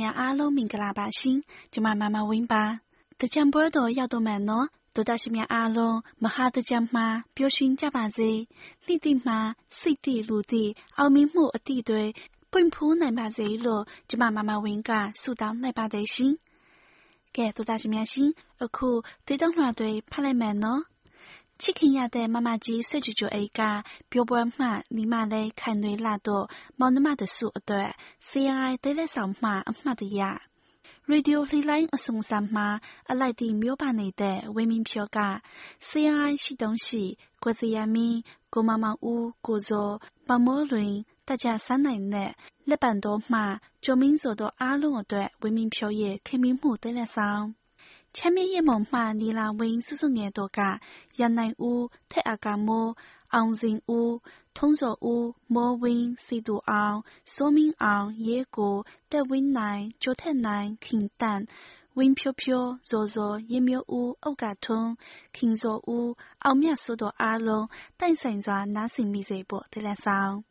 ရှင်များအားလုံးမင်္ဂလာပါရှင်။ကျွန်မမမဝင်းပါ။တကြံပွဲတော်ရောက်တော့မှနော်။ဒေါက်တာရှင်များအားလုံးမဟာတကြံမှာပျော်ရွှင်ကြပါစေ။နှစ်တိမှာစိတ်တိလူတိအောင်မြင်မှုအတိတွေပွင့်ဖူးနိုင်ပါစေလို့ကျွန်မမမဝင်းကဆုတောင်းလိုက်ပါတယ်ရှင်။ကဲဒေါက်တာရှင်များရှင်အခုတေးတောင်းလွှာတွေဖတ်လိုက်မယ်နော်။ ချစ်ခင်ရတဲ့မမကြီးဆွေကြူကြူအိတ်ကပျော်ပွဲမှညီမလေးခိုင်တွေလာတော့မောင်နှမတစုအတွက် CRI တဲလက်ဆောင်မှအမှတ်တရရေဒီယိုလှိလိုင်းအစုံစမ်းမှာအလိုက်တီမျိုးပါနေတဲ့ဝင်းမင်းဖြောက CRI ရှိတုံးရှိကိုစရာမင်းကိုမမောင်ဦးကိုဇော်ပမောလွင်တကြဆန်းနိုင်တဲ့လက်ပံတော်မှကျော်မင်းဆိုတော့အားလုံးအတွက်ဝင်းမင်း 前面一梦话你那温叔叔眼多噶，杨乃乌、泰阿嘎莫、昂人乌、通若乌、莫温、西度昂、说明昂、野果、德温乃、九太乃、平淡。温飘飘、弱弱、一秒乌、欧嘎通、轻弱乌、奥妙速度阿龙、但神抓那神秘这波的来上。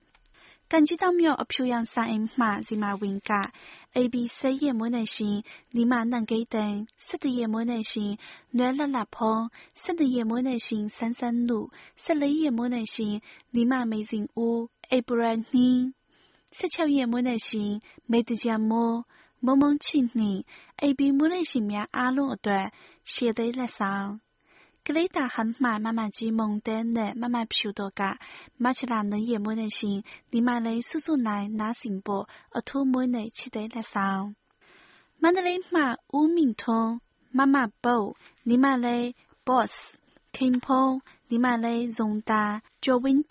感觉到没有？漂亮声音嘛，是嘛文噶。A B C 也没耐心，你嘛能给等；十的也没耐心，暖了拉碰；十的也没耐心，三三路；十雷也没耐心，你嘛没人屋。A 不然你，十巧也没耐心，没得家么？懵懵清你，A B 没耐心呀，阿龙一段，写得来上。 င့် AB မွေးနေ့ရှင်များအားလုံးအတွက်ရှေ့သေးလက်ဆောင်ကလေးတာဟန်မှမမကြီးမုံတဲနဲ့မမဖြူတော့ကမချလာနရဲ့မွေးနေ့ရှင်ဒီမလေးစုစုနိုင်နားစင်ပေါ်အထူးမွေးနေ့ချစ်တဲ့လက်ဆောင်မန္တလေးမှဦးမြင့်ထွန်းမမပုတ်ဒီမလေး boss ခင်ဖုံးဒီမလေးဇုံတာကျော်ဝင်း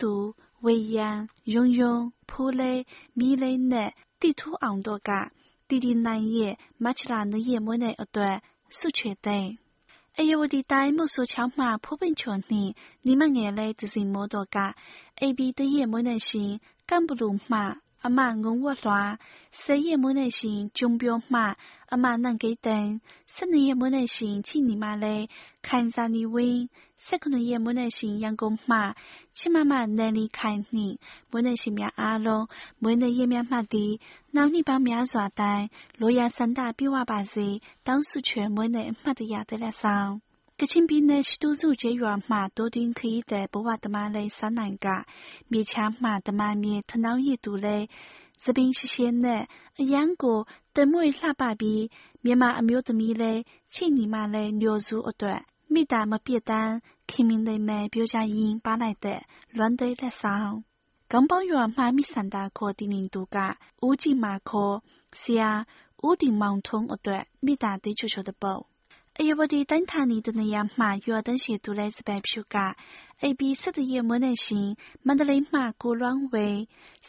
AOD daimu su chao ma pu ben chuan ni ni ma nge le de zin mo do ga AB de ye mo ne xin gan bu lu ma ama ngon wo lwa se ye mo ne xin jong biao ma ama nan ge dan se ne ye mo ne xin qi ni ma le kan za ni wei 19ရက်မွနက်ရှင်ရန်ကုန်မှချစ်မမနန်လီခိုင်နှင့်မွနက်ရှင်များအားလုံးမွနက်ရက်များမှသည်နောက်နှစ်ပေါင်းများစွာတိုင်လိုရာစန္ဒပြည့်ဝပါစေတောင်းဆုချွေမွနက်အမှတ်တရတရက်ဆောင်ကချင်ပြည်နယ်ရှိတူစုကျေးရွာမှဒိုဒင်းခီးတဲ့ဘဝတမလေးစနိုင်ကမြေချားမှတမမြေထနောင်းရည်သူလေးစပင်းရှိရှိနဲ့အရန်ကိုတမွေလှပပြီးမြန်မာအမျိုးသမီးလေးချိညီမလေးမျိုးစုအတွက် မိတာမပြစ်တန်းခင်မင်းလေးမဲ့ပြောကြရင်ပါနိုင်တဲ့လွမ်းတဲ့လက်ဆောင်港宝园马米三大课的领导个五级马课是啊，五顶盲通一段米大的球球的包。အယဝတီတိုင်းဌာနီတနေရာမှရွာတန်းရှိသူလဲစပယ်ဖြူက AB 17ရက်မွေးနေ့ရှင်မန္တလေးမှကိုလွမ်းဝေ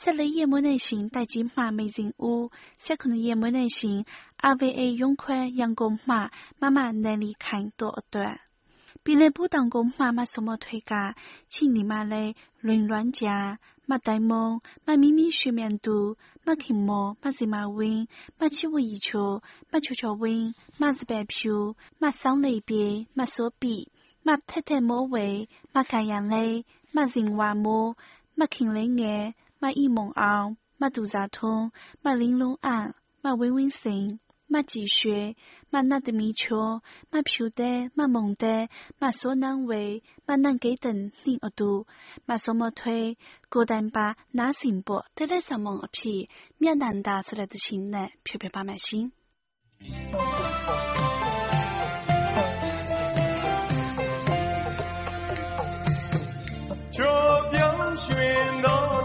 14ရက်မွေးနေ့ရှင်တိုက်ကြီးမှမေစင်ဦး19ရက်မွေးနေ့ရှင် RVA ရုံးခွဲရန်ကုန်မှမမနယ်လီခိုင်တို့အတွက်ပြည်လေဘူးတောင်ကုန်းမှမ စမထွေကချိနီမလဲလွင်လွမ်းကြမတိုင်မုံမမီမီရွှေမြန်သူမခင်မောမစီမဝင်းမချီဝီချိုမချိုချိုဝင်းမစပယ်ဖြူမဆောင်းလေပြေမစိုးပိမထက်ထက်မိုးဝေမခိုင်ရန်လေးမစင်ဝါမိုးမခင်လေးငယ်မဤမုံအောင်မတူ 马积雪，马那的米球，马飘的，马蒙的，马所难为，马难给等你耳度，马所莫推，孤单把那心不得了什么皮，免难打出来的心呢，飘飘把满心。这飘雪的。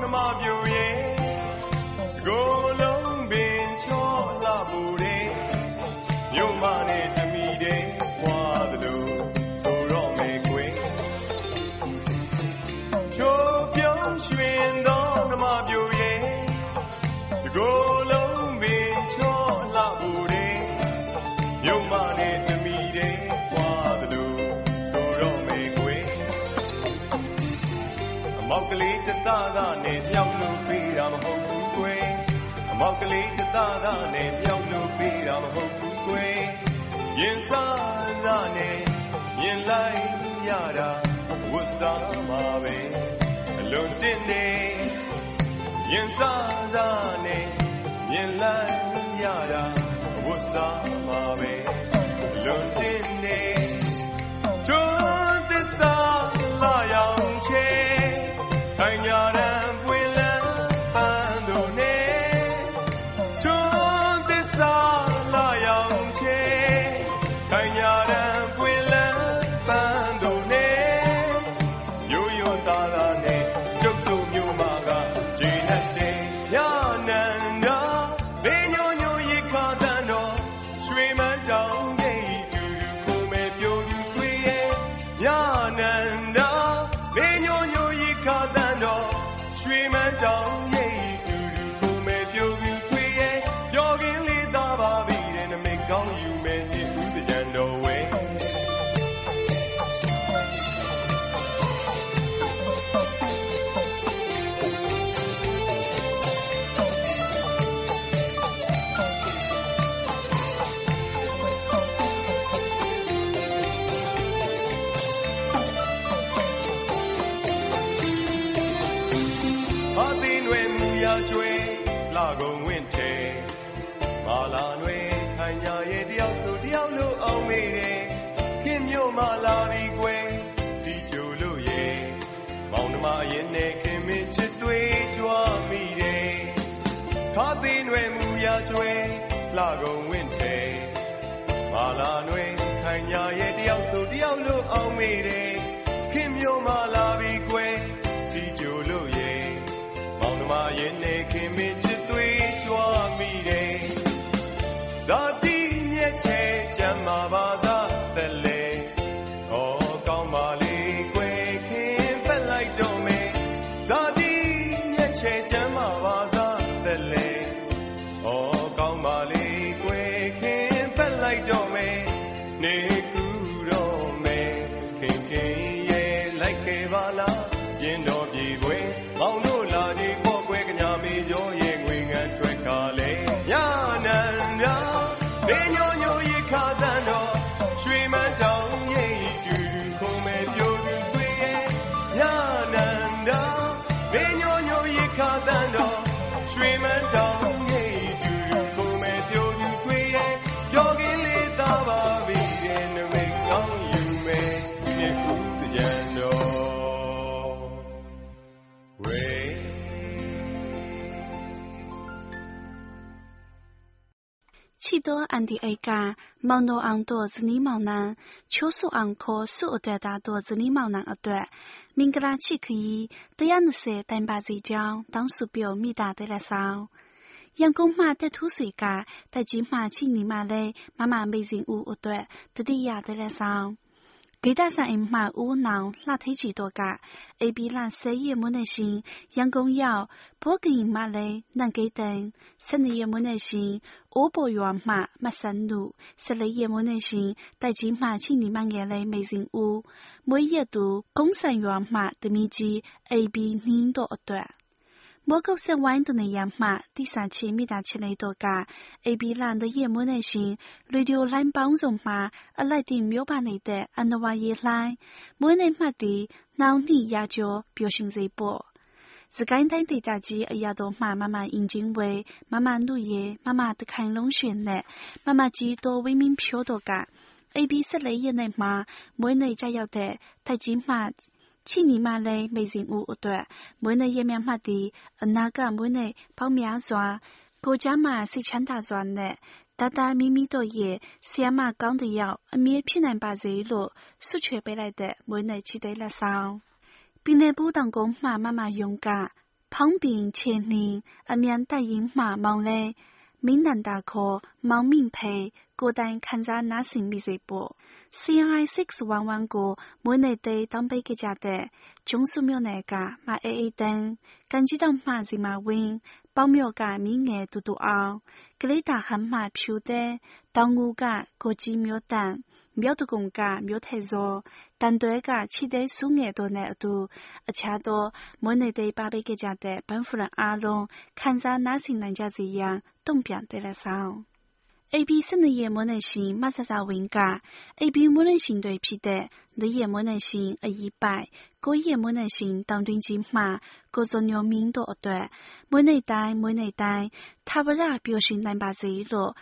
မြုံမနဲ့တမီတဲ့ွာသလိုဆိုတော့မယ်ကွယ်အမောက်ကလေးတသားကနဲ့မြောက်လို့ပေးတာမဟုတ်ဘူးကွယ်အမောက်ကလေးတသားကနဲ့မြောက်လို့ပေးတာမဟုတ်ဘူးကွယ်ရင်စားစားနဲ့မြင်လိုက်ရတာဝတ်စားမှာပဲအလုံးတင်နေရင်စားစားနဲ့မြင်လိုက်ရတာစားမှာပဲ လွန်တ ကျွဲလာကုန်ဝင့်ထဲမာလာနွယ်ခိုင်ညာရဲ့တယောက်ဆိုတယောက်လို့အောင်မေးတယ်ခင်မြို့မှလာပြီးကွယ်စီကြိုလို့ရဲ့မောင်နှမရင်နဲ့ခင်မင်းချစ်သွေးကြွားမိတယ်ခါသိနွယ်မူရကျွဲလာကုန်ဝင့်ထဲမာလာနွယ်ခိုင်ညာရဲ့တယောက်ဆိုတယောက်လို့အောင်မေးတယ် ကော 多安迪埃嘎，毛诺昂多子尼毛南，秋苏昂科苏尔对大多子尼毛南而对，明格拉气可以，这样的事单把这将当属表米大的来烧。阳光马在土水嘎，在金马青泥马嘞，妈妈没人屋而对，这里呀的来烧。 给大上一马乌囊拉推几多个，A B 蓝色也没能行，阳光要不给马嘞能给等，生的也没能行，我不原马马生路，生的也没能行，带进马请你们眼嘞没人屋，每一度公生原马的秘籍 A B 领多对。 莫狗生玩的那样嘛，第三期米大起来多噶，A B 蓝的也没能行，雷丢蓝帮容嘛，而来的没有把你的按的话也来，没能嘛的，脑里也就表现这波。自简单的大鸡，哎呀都嘛慢慢引进位，慢慢努力，慢慢的看龙选呢，慢慢几多为民票多噶，A B 是雷也能嘛，没能加要的，大鸡嘛。 请你妈嘞，没人屋对，每年也面嘛的，那个每年跑面转，国家嘛是强大转的，大大咪咪多也，先嘛讲的要，面偏难把热路，输却背来的，每年期待了少，并来不当工嘛妈妈勇敢，旁边千年，而面大英嘛忙嘞，闽南大课，忙命配，国单看着那是咪热波。 CI six 玩玩过，每年对当北嘅家的，中数秒那个买 A A 灯，跟住当买是买 win，包秒个明眼嘟嘟昂，格里大汉买票的，当我个国际秒单，秒的公个秒太弱，但对个起得数眼多难度，而且多每年对八百个家的本夫人阿龙，看着那些人家这样，东边得了少。 A B 生的也没能行，马莎莎问噶，A B 没能行对皮的，你也没能行二一百，个也没能行当顿金马，个做牛命多对，没能带没能带，他不然表现难把这一路，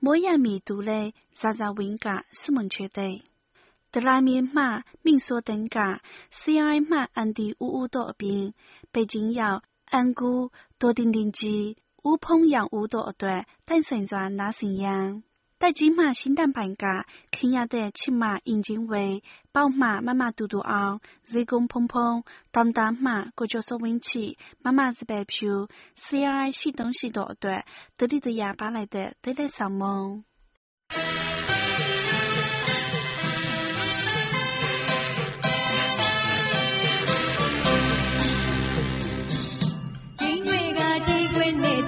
摩亚米读嘞，扎扎温嘎苏蒙缺的。德拉面马民所等嘎，CI 马安迪呜呜多边，北京要安姑多丁丁鸡， 乌碰养乌多对，但身转那新样。但今马新蛋板嘎，肯亚的起码引进为宝马妈妈嘟嘟昂，日公砰砰，当当马国脚所温起，妈妈是白票，C R I 系东西多对，得地的哑巴来的，得来上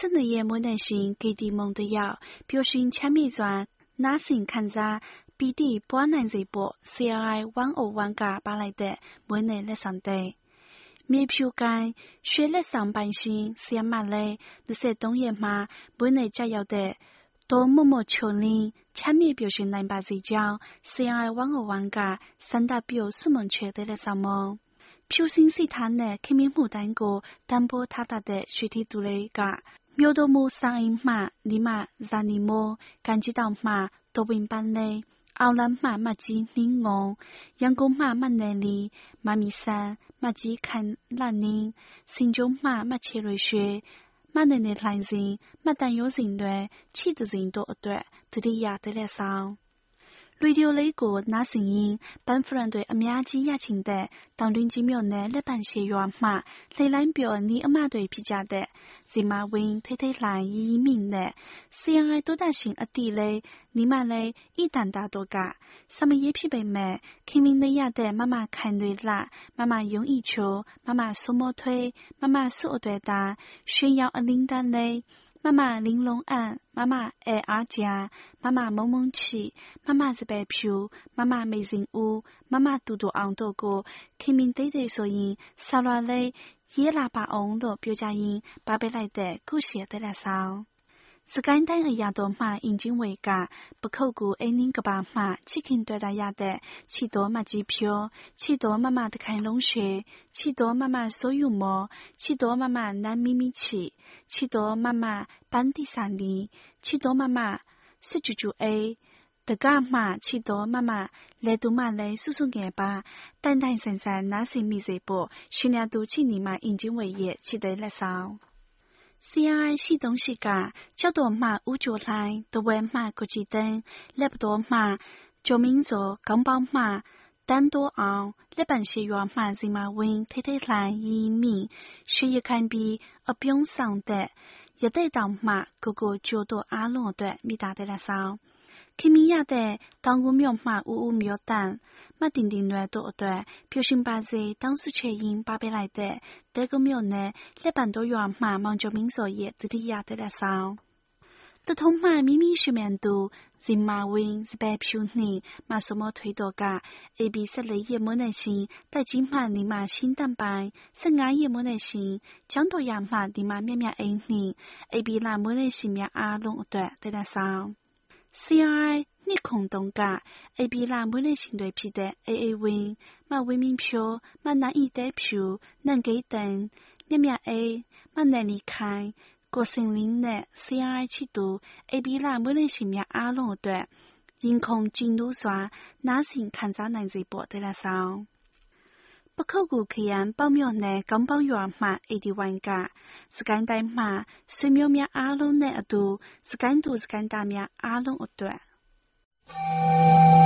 စနရဲ့မွန်းတန်ရှင်ဂေတီမုံတယောက်ပျော်ရွှင်ချမ်းမြေ့စွာနားဆင်ခံစား 现前面转，那心看着比的波南这波 CI 万欧万家把来的，每年来上的。面票干，学来上半星，先买来，那些东西嘛，每年加要的。多么么确认，前面表现南把这讲，CI 万欧万家，三大表什么缺的来上么？票信息谈呢，肯定牡丹个，担保他大的学体度来个。苗多木上因马，尼马扎尼莫，感觉到马多 အောင်လန်းမှမှကြီးနှင်းငုံ阳光မှမှနယ်လီမမီဆန်မှကြီးခံလနင်းစင်ကြုံမှမှချေရွှေရွှေမှနယ်နယ်လှိုင်စင်မှတန်ရိုးစင်တွေချစ်စင်တို့အတွက်တတိယတဲ့လက်ဆောင် 气质人多对，这里也得来上。雷条雷过那声音，本夫人对阿мя子也亲的，当邻居庙内来办些圆马，雷兰表你阿妈对皮家的，是马温太太兰移民的，是样爱多大心阿弟嘞，你妈嘞一旦大多噶，什么也皮被买，看明的呀的妈妈看对啦，妈妈用一球，妈妈缩摩推，妈妈缩对大，炫耀阿领导嘞。 妈妈玲珑安，妈妈爱阿家，妈妈萌萌气，妈妈是白票，妈妈没人物，妈妈嘟嘟昂多个，开明对对说音，沙拉嘞，也喇叭昂罗表家音，八百来的故事得来上。 是简单的亚多马引进为家，不考过二年个爸妈，只肯对大亚的，去多买机票，去多妈妈的看龙穴，去多妈妈所有么，去多妈妈南咪咪去，去多妈妈班第三里，去多妈妈四九九 A，的家妈去多妈妈来多妈来叔叔眼巴，单单身身那些米色波，训练都去你妈引进为业，期 待来上。CI 系统是个较多马五角来，多为马国际灯，来不多马救民族钢包马单多昂，日本是原马是马温太太来移民，学业看比而不用上的，一代当马个个较多阿龙的米大的来上， 看明亚的当我苗马五五苗单。马丁丁乱多对，表现把子当时确认八百来的，这个庙呢，两百多元马忙叫民作业，这里也得来上。 တထုံးမှမိမိရှိမြန်သူဇင်မာဝင်းစပယ်ဖြူနှင့်မဆမထွေတော်က AB 14ရက်မွန်းတဲ့ရှင်တက်ကြီးမှဒီမှာရှင်းတန်ပိုင်15ရက်မွန်းတဲ့ရှင်ကျောင်းတော်ရမှဒီ မှာမြက်မြက်အိမ်နှင့် AB လာမွန်းတဲ့ရှင်များအားလုံးအတွက်တရဆောင် CRI နှစ်ခုံတုံးက AB လာမွေးနေ့ရှင်တွေဖြစ်တဲ့ AA ဝင်းမဝင်းမင်းဖြိုးမနိုင်ဤတဲဖြူနန့်ဂိတန်မြမြအေးမနယ် လီခိုင်ကိုစင်လင်းနဲ့ CRI ချစ်သူ AB လာမွေးနေ့ရှင်များအားလုံးအတွက်ရင်ခုန်ကြည်နူးစွာနားဆင်ခံ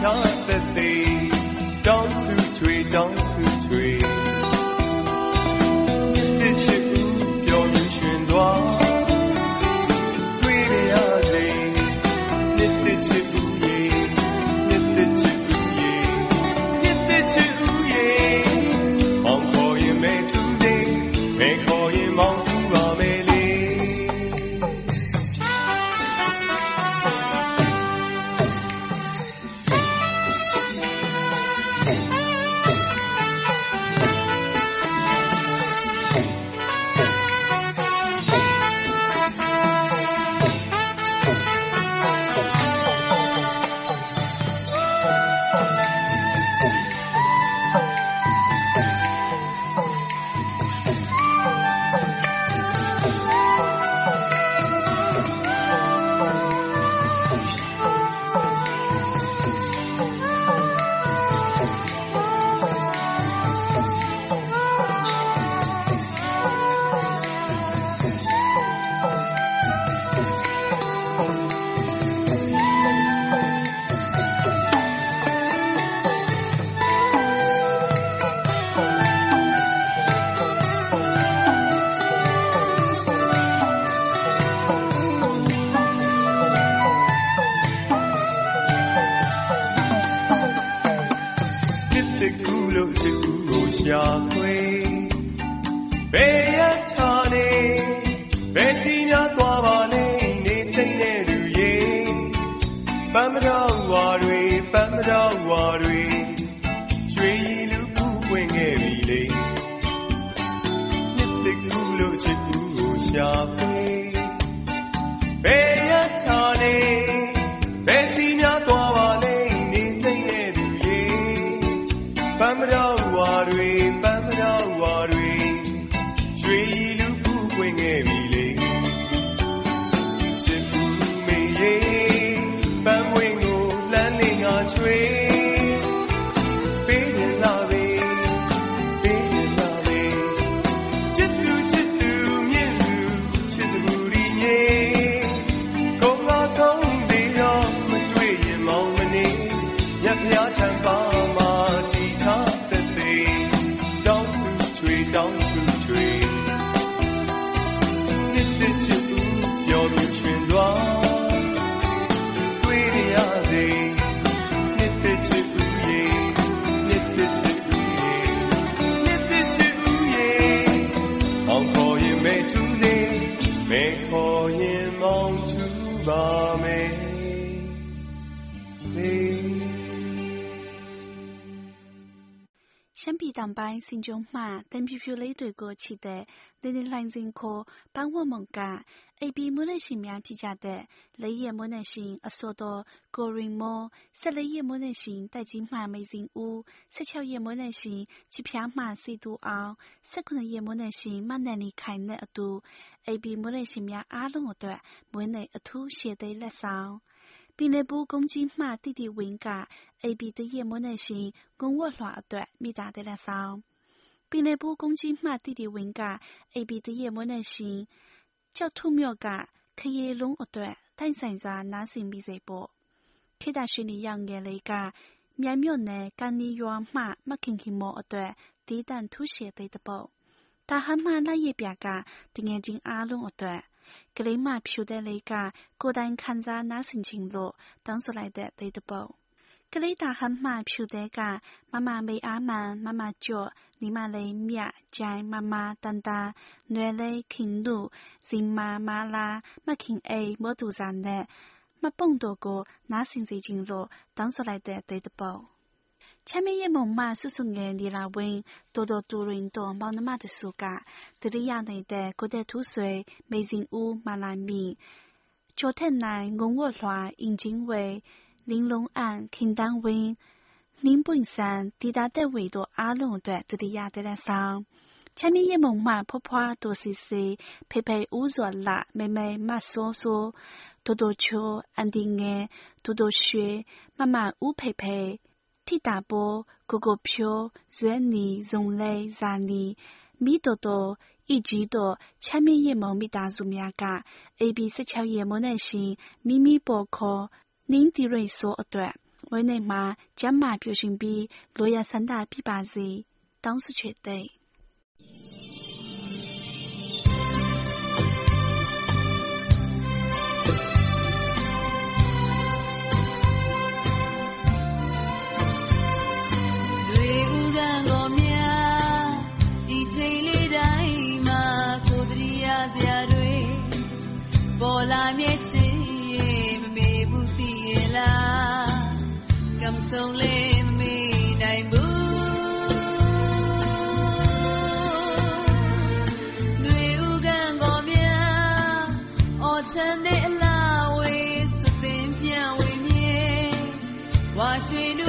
done. ရှမ်းပြည်တောင်ပိုင်းဆင်ဂျုံမှတန်ဖြူဖြူလေးတွေကိုချစ်တဲ့လင်းလင်းလှိုင်းစင်ခိုပန်းဝတ်မုံကအိပ်ပြီးမွေးနေ့ရှင်များဖြစ်ကြတဲ့လေးရက်မွေးနေ့ရှင်အစောတော်ကိုရင်မော၁၄ရက်မွေးနေ့ရှင်တိုက်ကြီးမှမိစင်ဦး၁၆ရက်မွေးနေ့ရှင်ချစ်ဖျားမှစီတူအောင်၁၇ရ က်မွေးနေ့ရှင်မနန်နီခိုင်နဲ့အတူအိပ်ပြီးမွေးနေ့ရှင်များအားလုံးအတွက်မွေးနေ့အထူးရှေ့သိလက်ဆောင်ပင်လယ်ဘူး公鸡မှတိတိဝင်းကအိပ်ပြီးတရက်မွေးနေ့ရှင်ဂုံဝတ်လွှာအတွက်မေတ္တာတဲ့လက်ဆောင်ပင်လယ်ဘူး公鸡မှတိတိဝင်းကအိပ်ပြီးတရက်မွေးနေ့ရှင်ကျောက်ထုမြို့ကခရေလုံးအတွက်တိုင်ဆိုင်စွာနားဆင်ပြီးစေဖို့ခေတ္တရွှေနေရောက်ငယ်လေးကမြိုင်မြို့နယ်ကန်နီရွာမှမခင်ခင်မောအတွက်ဒီတန်ထူးရှေသေးတဲ့ပုတ်တာဟမှလက်ရပြကတငယ်ချင်းအားလုံးအတွက် ကလေးမဖြူတဲ့လေးကကိုယ်တိုင်ခံစားနားဆင်ချင်လို့တောင်းဆိုလိုက်တဲ့သေးတဲ့ပုတ်ကလေးတာဟမှဖြူတဲ့ကမမမေအားမှန်မမကျော့ညီမလေးမြကျိုင်မမတန်တာနွယ်လေးခင်လူဇင်မာမာလာမခင်အိမို့သူစာနဲ့မ 前面也梦嘛，叔叔眼里那问，多多多人多毛那么的暑假，这里亚内的过得土水，没人屋马兰米，秋天来我我话引进为，玲珑岸听当温，林本山抵达的维多阿龙的这里亚的来上。前面也梦嘛，婆婆多西西，陪陪乌若啦，妹妹马说说，多多秋，安定爱，多多雪，妈妈乌陪陪。 ထိတာပေါ်ကိုကိုဖြိုဇွဲနီဇုံလဲဇာနီမိတော်တော်ဤကြီးတော်ချမ်းမြေ့ရမုံမိသားစုများက AB 16ရက်မွန်းနဲ့ရှင်မိမိပေါ်ခေါ်နင်းတီရိတ်ဆိုအတွက်ဝိနေမှာကျမ်းမာပြရှင်ပြီးလိုရဆန္ဆုံးလေးမမေနိုင်ဘူးတွေဥကန်ကောမြအော်ချန်တဲ့အလားဝေးစသင်ပြန်ဝေးမြေဝါရွှေနု